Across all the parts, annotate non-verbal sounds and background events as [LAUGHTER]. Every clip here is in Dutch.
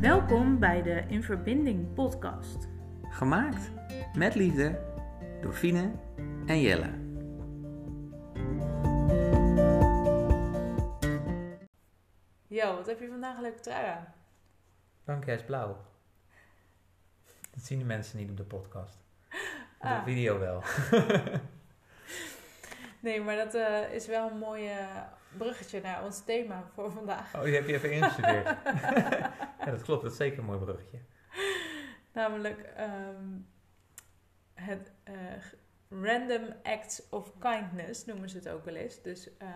Welkom bij de In Verbinding podcast. Gemaakt met liefde door Fine en Jelle. Yo, wat heb je vandaag een leuke trui aan? Dank, hij is blauw. Dat zien de mensen niet op de podcast. Op Ah. de video wel. [LAUGHS] [LAUGHS] Nee, maar dat eh, is wel een mooi bruggetje naar ons thema voor vandaag. Oh, die heb je even ingestudeerd. [LAUGHS] ja, dat klopt. Dat is zeker een mooi bruggetje. [LAUGHS] Namelijk ehm, het eh, random acts of kindness noemen ze het ook wel eens. Dus eh,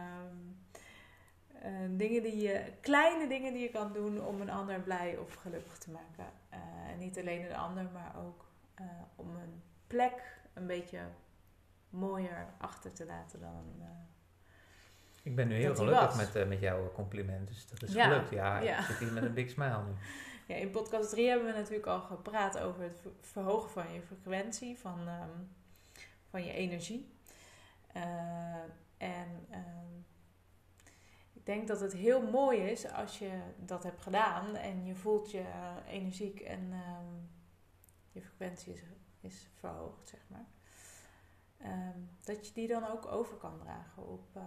dingen die je, kleine dingen die je kan doen om een ander blij of gelukkig te maken. En niet alleen een ander, maar ook om een plek een beetje mooier achter te laten dan. eh, Ik ben nu heel gelukkig met, eh, met jouw compliment. Dus dat is Ja, gelukt. Ja, ja. ik zit hier met een big smile nu. [LAUGHS] Ja, in podcast 3 hebben we natuurlijk al gepraat over het ver- verhogen van je frequentie, van, ehm, van je energie. Eh, en ehm, ik denk dat het heel mooi is als je dat hebt gedaan en je voelt je energiek en ehm, je frequentie is, is verhoogd, zeg maar. Ehm, dat je die dan ook over kan dragen op eh,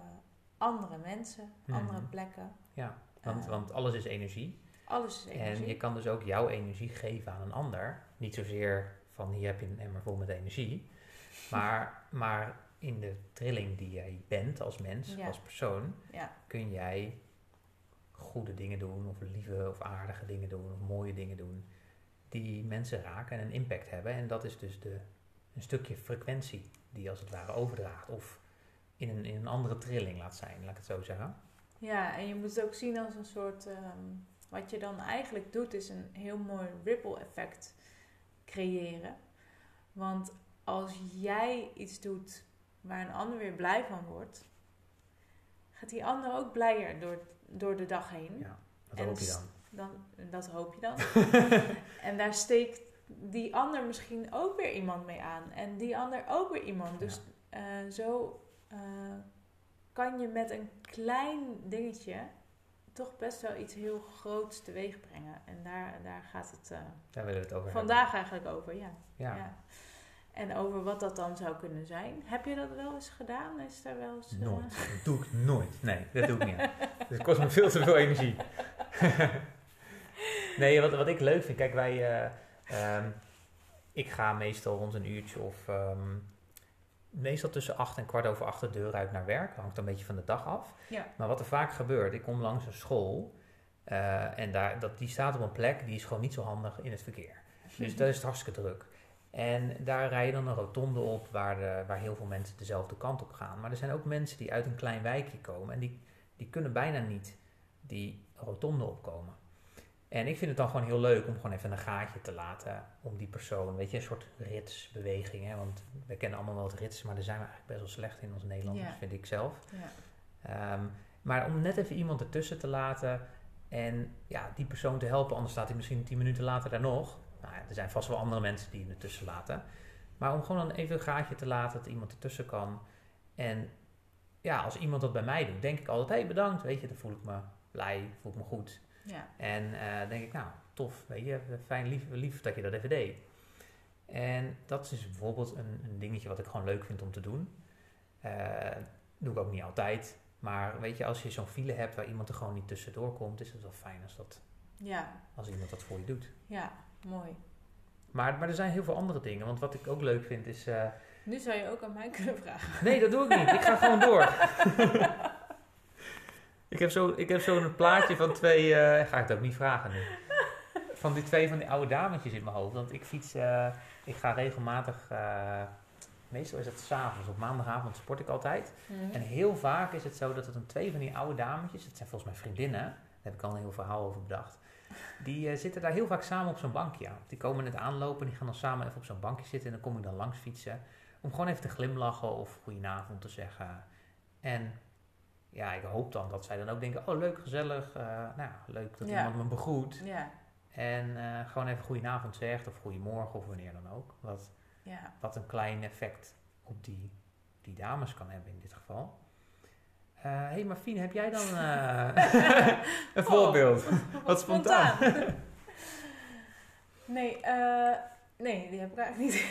andere mensen, andere Mhm. plekken. Ja, want, Eh, want alles is energie. Alles is energie. En je kan dus ook jouw energie geven aan een ander. Niet zozeer van hier heb je een emmer vol met energie. [LAUGHS] Maar, maar in de trilling die jij bent als mens, Ja. als persoon, Ja. kun jij goede dingen doen, of lieve of aardige dingen doen, of mooie dingen doen, die mensen raken en een impact hebben. En dat is dus de, een stukje frequentie die als het ware overdraagt. Of in een, in een andere trilling laat zijn, laat ik het zo zeggen. Ja, en je moet het ook zien als een soort. ehm, wat je dan eigenlijk doet, is een heel mooi ripple effect creëren. Want als jij iets doet waar een ander weer blij van wordt, gaat die ander ook blijer door, door de dag heen. Ja, dat En hoop je dan. Dan, dat hoop je dan. [LAUGHS] en daar steekt die ander misschien ook weer iemand mee aan. En die ander ook weer iemand. Dus eh, zo eh, kan je met een klein dingetje toch best wel iets heel groots teweeg brengen. En daar, daar gaat het Daar willen we het over vandaag eigenlijk over, ja. Ja. En over wat dat dan zou kunnen zijn. Heb je dat wel eens gedaan? Is daar wel eens... Nooit. [LAUGHS] Dat doe ik nooit. Nee, dat doe ik niet. Het kost me veel te veel energie. [LAUGHS] nee, wat, wat ik leuk vind, kijk, wij. Eh, ehm, ik ga meestal rond een uurtje of. ehm, meestal tussen acht en kwart over acht de deur uit naar werk. Hangt een beetje van de dag af. Ja. Maar wat er vaak gebeurt, ik kom langs een school. eh, en daar, dat, die staat op een plek die is gewoon niet zo handig in het verkeer. Dus [LAUGHS] dat is hartstikke druk. En daar rij je dan een rotonde op waar, de, waar heel veel mensen dezelfde kant op gaan. Maar er zijn ook mensen die uit een klein wijkje komen en die, die kunnen bijna niet die rotonde opkomen. En ik vind het dan gewoon heel leuk om gewoon even een gaatje te laten om die persoon, weet je, een soort ritsbeweging. Hè? Want we kennen allemaal wel het ritsen, maar daar zijn we eigenlijk best wel slecht in als Nederlanders, Ja. vind ik zelf. Ja. Ehm, maar om net even iemand ertussen te laten en ja, die persoon te helpen, anders staat hij misschien tien minuten later daar nog. Nou ja, er zijn vast wel andere mensen die hem ertussen laten. Maar om gewoon dan even een gaatje te laten dat iemand ertussen kan. En ja, als iemand dat bij mij doet, denk ik altijd, hé hey, bedankt, weet je, dan voel ik me blij, voel ik me goed. Ja. En eh denk ik, nou, tof, weet je, fijn, lief, lief dat je dat even deed. En dat is bijvoorbeeld een, een dingetje wat ik gewoon leuk vind om te doen. Eh, doe ik ook niet altijd. Maar weet je, als je zo'n file hebt waar iemand er gewoon niet tussendoor komt, is het wel fijn als, dat, ja, als iemand dat voor je doet. ja, mooi. Maar, maar er zijn heel veel andere dingen. Want wat ik ook leuk vind is... eh, Nu zou je ook aan mij kunnen vragen. nee, dat doe ik niet. Ik ga gewoon door. [LAUGHS] ik heb zo- ik heb zo'n plaatje van twee... eh, ga ik het ook niet vragen nu. Van die twee van die oude dametjes in mijn hoofd. Want ik fiets... eh, ik ga regelmatig... eh, meestal is het s'avonds. Op maandagavond sport ik altijd. Mhm. En heel vaak is het zo dat het dan twee van die oude dametjes... Het zijn volgens mij vriendinnen. Daar heb ik al een heel verhaal over bedacht. Die zitten daar heel vaak samen op zo'n bankje. Die komen net aanlopen. Die gaan dan samen even op zo'n bankje zitten. En dan kom ik dan langs fietsen. Om gewoon even te glimlachen of goedenavond te zeggen. En ja, ik hoop dan dat zij dan ook denken... Oh, leuk, gezellig. eh, nou leuk dat Ja. iemand me begroet. Ja, En eh, gewoon even goedenavond zegt of goedemorgen of wanneer dan ook. Wat, ja. wat een klein effect op die, die dames kan hebben in dit geval. Hé, hey, maar Fien, heb jij dan eh, [LAUGHS] een [LAUGHS] voorbeeld? Oh, Wat spontaan. [LAUGHS] Nee, eh, nee, die heb ik eigenlijk niet.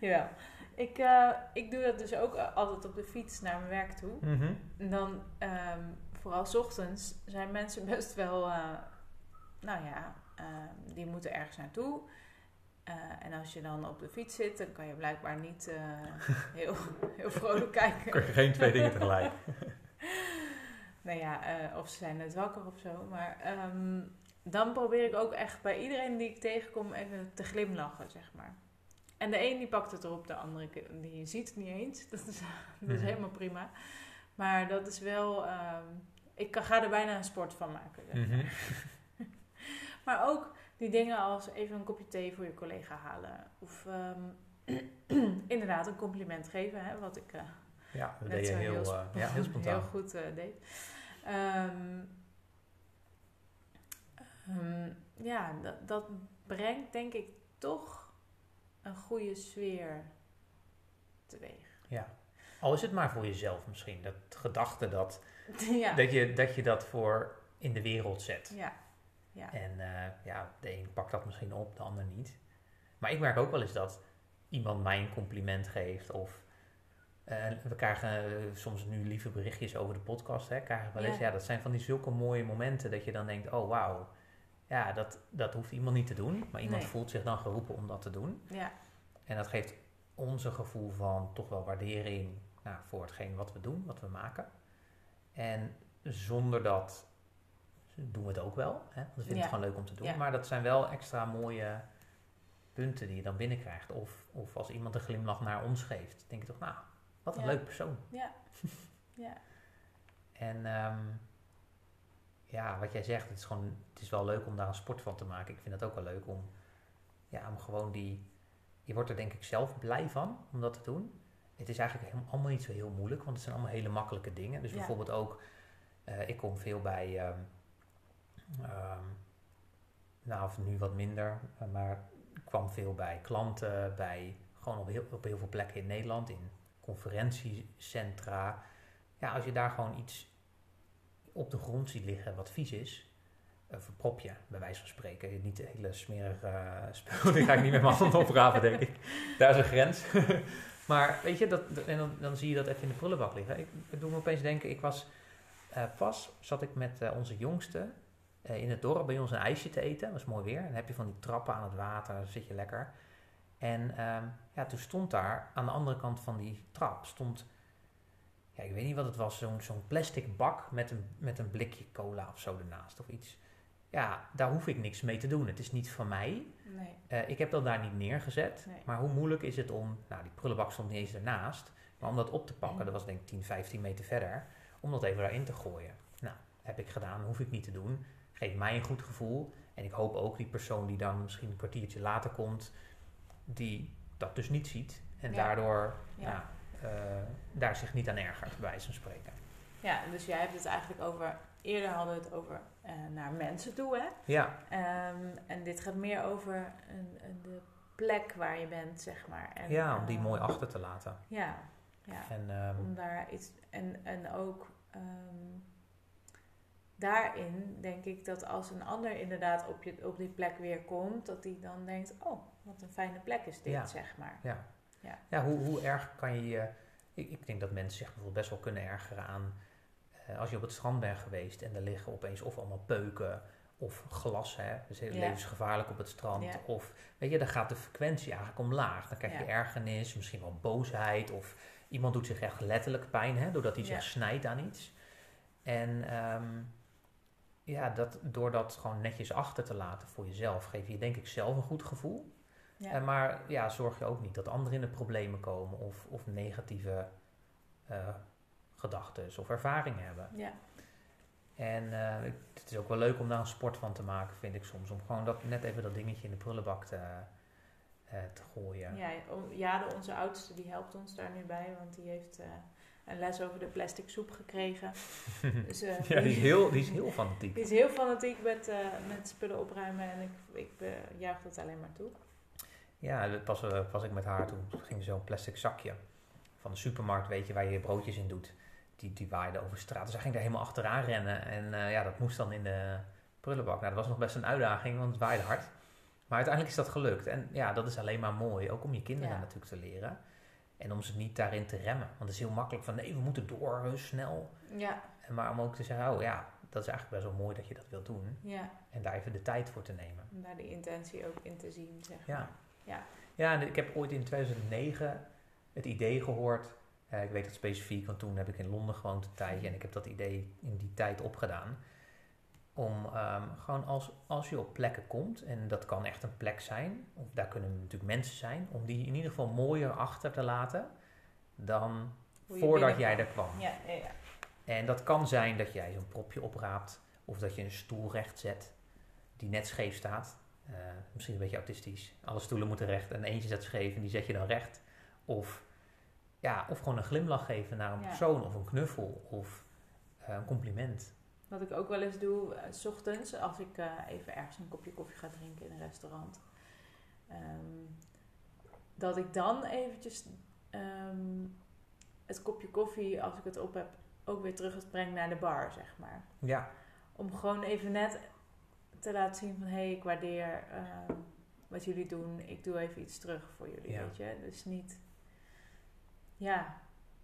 Jawel. Ik, eh, ik doe dat dus ook altijd op de fiets naar mijn werk toe. Mhm. En dan, ehm, vooral 's ochtends, zijn mensen [LAUGHS] best wel, eh, nou ja, ehm, die moeten ergens naartoe. Eh, en als je dan op de fiets zit, dan kan je blijkbaar niet [LAUGHS] heel, heel vrolijk kijken. Kun je geen twee dingen tegelijk. [LAUGHS] Nou ja, of ze zijn net wakker of zo. Maar ehm, dan probeer ik ook echt bij iedereen die ik tegenkom even te glimlachen, zeg maar. En de een die pakt het erop, de andere die ziet het niet eens. [LAUGHS] Dat is, dat is Mhm. helemaal prima. Maar dat is wel... ehm, ik kan- ga er bijna een sport van maken. zeg maar. Mhm. [LAUGHS] Maar ook die dingen als even een kopje thee voor je collega halen. Of ehm, [CLEARS THROAT] inderdaad een compliment geven, hè, wat ik... eh, Ja, dat Net deed je zo heel, heel eh, ja, [LAUGHS] heel spontaan. heel goed eh, deed. Ehm, ja, dat, dat brengt denk ik toch een goede sfeer teweeg. Ja. Al is het maar voor jezelf misschien. Dat gedachte dat, [LAUGHS] ja. dat, je, dat je dat voor in de wereld zet. ja, ja, En eh, ja, de een pakt dat misschien op, de ander niet. Maar ik merk ook wel eens dat iemand mij een compliment geeft. Of eh, we krijgen eh, soms nu lieve berichtjes over de podcast. Hè, krijgen we wel eens. Ja. Ja, dat zijn van die zulke mooie momenten dat je dan denkt, oh wauw. Ja, dat, dat hoeft iemand niet te doen. Maar iemand Nee. voelt zich dan geroepen om dat te doen. ja, En dat geeft ons een gevoel van toch wel waardering nou, voor hetgeen wat we doen, wat we maken. En zonder dat doen we het ook wel. Hè? Want we vinden Ja. het gewoon leuk om te doen. Ja. Maar dat zijn wel extra mooie punten die je dan binnenkrijgt. Of, of als iemand een glimlach naar ons geeft, denk je toch, nou, wat een Ja. leuk persoon. ja, [LAUGHS] ja, En ehm, ja, wat jij zegt, het is gewoon, het is wel leuk om daar een sport van te maken. Ik vind het ook wel leuk om, ja, om gewoon die, je wordt er denk ik zelf blij van om dat te doen. Het is eigenlijk helemaal, allemaal niet zo heel moeilijk, want het zijn allemaal hele makkelijke dingen. Dus Ja. bijvoorbeeld ook, eh, ik kom veel bij, ehm, ehm, nou of nu wat minder, eh, maar ik kwam veel bij klanten, bij gewoon op heel, op heel veel plekken in Nederland, in conferentiecentra. Ja, als je daar gewoon iets op de grond ziet liggen wat vies is, eh, verprop je, bij wijze van spreken. Niet de hele smerige eh, spul, [LAUGHS] die ga ik niet met mijn handen oprapen, denk ik. Daar is een grens. [LAUGHS] maar weet je, dat, en dan, dan zie je dat even in de prullenbak liggen. Ik, doe me opeens denken, ik was eh, pas, zat ik met eh, onze jongste in het dorp bij ons een ijsje te eten. Dat was mooi weer. Dan heb je van die trappen aan het water, dan zit je lekker. En ehm, ja, toen stond daar aan de andere kant van die trap, stond ja, ik weet niet wat het was, zo'n zo'n plastic bak met een, met een blikje cola of zo ernaast of iets. Ja, daar hoef ik niks mee te doen. Het is niet van mij. nee, Eh, ik heb dat daar niet neergezet. Nee. Maar hoe moeilijk is het om, nou die prullenbak stond niet eens ernaast, maar om dat op te pakken, dat was denk ik 10, 15 meter verder, om dat even daarin te gooien. Nou, heb ik gedaan, hoef ik niet te doen. Geeft mij een goed gevoel. En ik hoop ook die persoon die dan misschien een kwartiertje later komt, die dat dus niet ziet. En Ja. daardoor Ja. nou, eh, daar zich niet aan ergert, bij wijze van spreken. ja, dus jij hebt het eigenlijk over, eerder hadden we het over eh, naar mensen toe, hè? Ja, Ehm, en dit gaat meer over een, een- de plek waar je bent, zeg maar. En, ja, om die eh, mooi achter te laten. Ja, ja. En ehm, om daar iets... En, en ook ehm, daarin denk ik dat als een ander inderdaad op, je, op die plek weer komt... dat die dan denkt, oh, wat een fijne plek is dit, Ja. zeg maar. ja, hoe, hoe erg kan je je... Ik, ik denk dat mensen zich bijvoorbeeld best wel kunnen ergeren aan... eh, als je op het strand bent geweest en er liggen opeens of allemaal peuken of glas, hè, dus heel Ja. levensgevaarlijk op het strand. Ja. Of, weet je, dan gaat de frequentie eigenlijk omlaag. Dan krijg je Ja. ergernis, misschien wel boosheid of iemand doet zich echt letterlijk pijn, hè, doordat hij zich Ja. snijdt aan iets. En ehm, ja, dat, door dat gewoon netjes achter te laten voor jezelf, geef je denk ik zelf een goed gevoel. Ja. Eh, maar ja, zorg je ook niet dat anderen in de problemen komen of, of negatieve eh gedachten of ervaringen hebben. ja. En eh, het is ook wel leuk om daar een sport van te maken, vind ik soms. Om gewoon dat, net even dat dingetje in de prullenbak te, eh, te gooien. Ja, onze oudste, die helpt ons daar nu bij, want die heeft een les over de plastic soep gekregen. [LAUGHS] Dus, ja, die is heel, die is heel fanatiek. die is heel fanatiek met, met spullen opruimen en ik, ik eh, juich dat alleen maar toe. Ja, dat pas eh, ik met haar toen. Toen ging zo'n plastic zakje van de supermarkt, weet je, waar je je broodjes in doet. Die, die waaide over straat. Dus hij ging daar helemaal achteraan rennen. En eh, ja, dat moest dan in de prullenbak. Nou, dat was nog best een uitdaging, want het waaide hard. Maar uiteindelijk is dat gelukt. En ja, dat is alleen maar mooi. Ook om je kinderen Ja. natuurlijk te leren. En om ze niet daarin te remmen. Want het is heel makkelijk van nee, we moeten door, snel. Ja, En Maar om ook te zeggen, oh ja, dat is eigenlijk best wel mooi dat je dat wilt doen. ja. En daar even de tijd voor te nemen. Om daar de intentie ook in te zien, zeg maar. Ja. Ja, en ik heb ooit in 2009 het idee gehoord. eh, ik weet het specifiek, want toen heb ik in Londen gewoond een tijdje. En ik heb dat idee in die tijd opgedaan. Om ehm, gewoon als, als je op plekken komt, en dat kan echt een plek zijn, of daar kunnen natuurlijk mensen zijn, om die in ieder geval mooier achter te laten dan voordat jij er kwam. Ja, ja, ja. En dat kan zijn dat jij zo'n propje opraapt, of dat je een stoel recht zet die net scheef staat. Eh, misschien een beetje autistisch. Alle stoelen moeten recht en eentje zet scheef en die zet je dan recht. Of, ja, of gewoon een glimlach geven naar een Ja. persoon, of een knuffel, of eh, een compliment. Wat ik ook wel eens doe, eh, s ochtends, als ik even ergens een kopje koffie ga drinken in een restaurant. ehm, dat ik dan eventjes ehm, het kopje koffie, als ik het op heb, ook weer terugbreng naar de bar, zeg maar. Ja, Om gewoon even net te laten zien van, hé, hey, ik waardeer ehm, wat jullie doen. Ik doe even iets terug voor jullie, Ja. weet je. Dus niet, ja,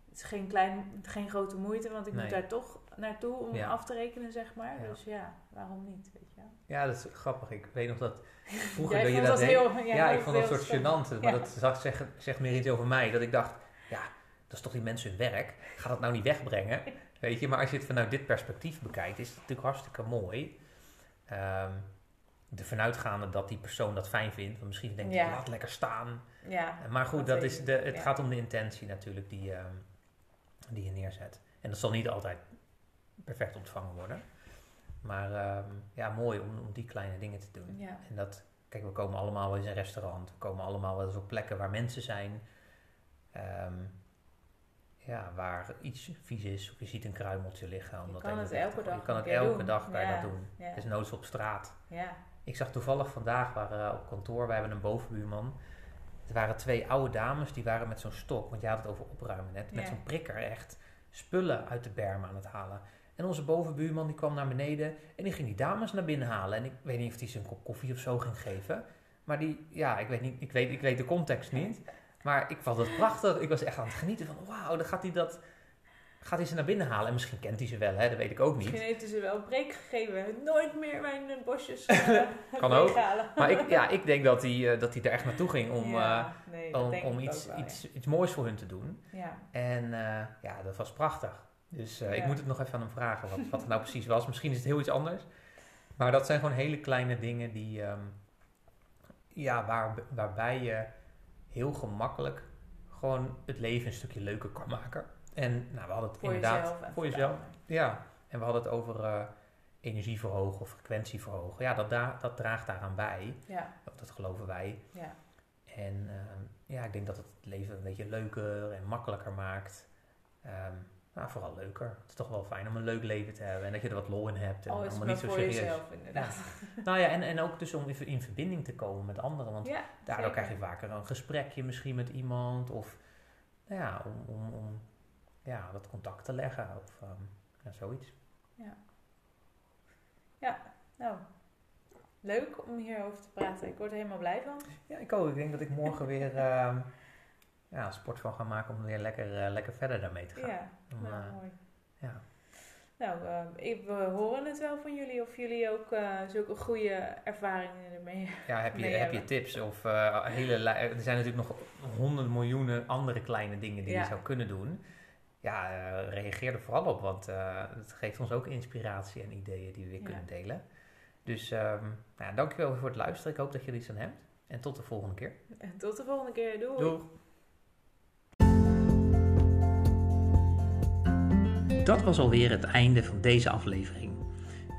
het is geen, klein, geen grote moeite, want ik Nee. moet daar toch naartoe om Ja. af te rekenen, zeg maar. Ja. Dus ja, waarom niet, weet je. ja, dat is grappig. Ik weet nog dat [LAUGHS] vroeger dat je dat dat deed. heel- jij ja, ik vond dat soort gênant. Maar dat zag, zegt, zegt meer iets over mij. Dat ik dacht, ja, dat is toch die mensen hun werk. Ga dat nou niet wegbrengen. [LAUGHS] Weet je, maar als je het vanuit dit perspectief bekijkt, is het natuurlijk hartstikke mooi. Ehm de vanuitgaande dat die persoon dat fijn vindt. Want misschien denkt hij, Ja. laat lekker staan. Ja, Maar goed, Dat is de, het ja. gaat om de intentie natuurlijk die, ehm, die je neerzet. En dat zal niet altijd perfect ontvangen worden. Maar ehm, ja, mooi om, om die kleine dingen te doen. ja. En dat, kijk, we komen allemaal wel eens in een restaurant. We komen allemaal wel eens op plekken waar mensen zijn. Ja, waar iets vies is. Of je ziet een kruimeltje liggen. om Je kan het elke dag Je kan het elke dag Ja, dat doen. ja. Dus noods op straat. ja. Ik zag toevallig vandaag, waren op kantoor, we hebben een bovenbuurman. Er waren twee oude dames, die waren met zo'n stok, want je had het over opruimen net, met zo'n prikker echt spullen uit de berm aan het halen. En onze bovenbuurman die kwam naar beneden en die ging die dames naar binnen halen. En ik weet niet of hij ze een kop koffie of zo ging geven. Maar die, ja, ik weet, niet, ik weet, ik weet de context niet. [LAUGHS] Maar ik vond het prachtig. Ik was echt aan het genieten van, wauw, dan gaat hij dat, gaat hij ze naar binnen halen. En misschien kent hij ze wel, hè, dat weet ik ook niet. Misschien heeft hij ze wel een break gegeven. Nooit meer mijn [LAUGHS] eh, bosjes uh, Kan ook. Maar ik, ja, [LAUGHS] ik denk dat hij, eh, dat hij er echt naartoe ging om... eh, ja, nee, dat om, om iets, wel, iets, iets moois voor hun te doen. Ja. En eh, ja, dat was prachtig. Dus eh, ik moet het nog even aan hem vragen wat, wat het nou precies was. Misschien is het heel iets anders. Maar dat zijn gewoon hele kleine dingen die, ehm, ja, waar, waarbij je heel gemakkelijk gewoon het leven een stukje leuker kan maken. En nou, we hadden het voor inderdaad jezelf. voor jezelf. Ja, en we hadden het over eh, energie verhogen of frequentie verhogen. Ja, dat, da- dat draagt daaraan bij. Ja, dat geloven wij. ja. En ehm, ja, ik denk dat het het leven een beetje leuker en makkelijker maakt. Ehm nou, vooral leuker. Het is toch wel fijn om een leuk leven te hebben en dat je er wat lol in hebt. En allemaal niet zo voor serieus. jezelf inderdaad. Nou ja, en, en ook dus om even in verbinding te komen met anderen. Want Ja, daardoor zeker. krijg je vaker een gesprekje misschien met iemand. Of nou ja, om, om, om ja, dat contact te leggen. Of ehm, ja, zoiets. Nou, leuk om hierover te praten. Ik word er helemaal blij van. Ja, ik ook. Ik denk dat ik morgen [LAUGHS] weer ehm, ja, sport van ga maken om weer lekker, eh, lekker verder daarmee te gaan. Ja, Om, nou, eh, mooi. ja. Nou, eh, ik, we horen het wel van jullie of jullie ook zulke goede ervaringen ermee Ja, heb je, heb je hebben. tips? Of hele er zijn natuurlijk nog honderd miljoenen andere kleine dingen die Ja. je zou kunnen doen. Ja, reageer er vooral op, want eh, het geeft ons ook inspiratie en ideeën die we weer Ja. kunnen delen. Dus ehm nou, dankjewel voor het luisteren. Ik hoop dat er iets aan hebt. En tot de volgende keer. En tot de volgende keer. Doei. Doeg! Dat was alweer het einde van deze aflevering.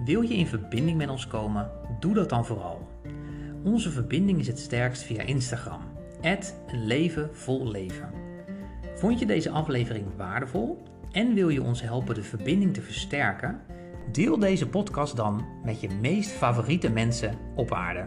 Wil je in verbinding met ons komen? Doe dat dan vooral. Onze verbinding is het sterkst via Instagram. een leven leven. Vond je deze aflevering waardevol en wil je ons helpen de verbinding te versterken? Deel deze podcast dan met je meest favoriete mensen op aarde.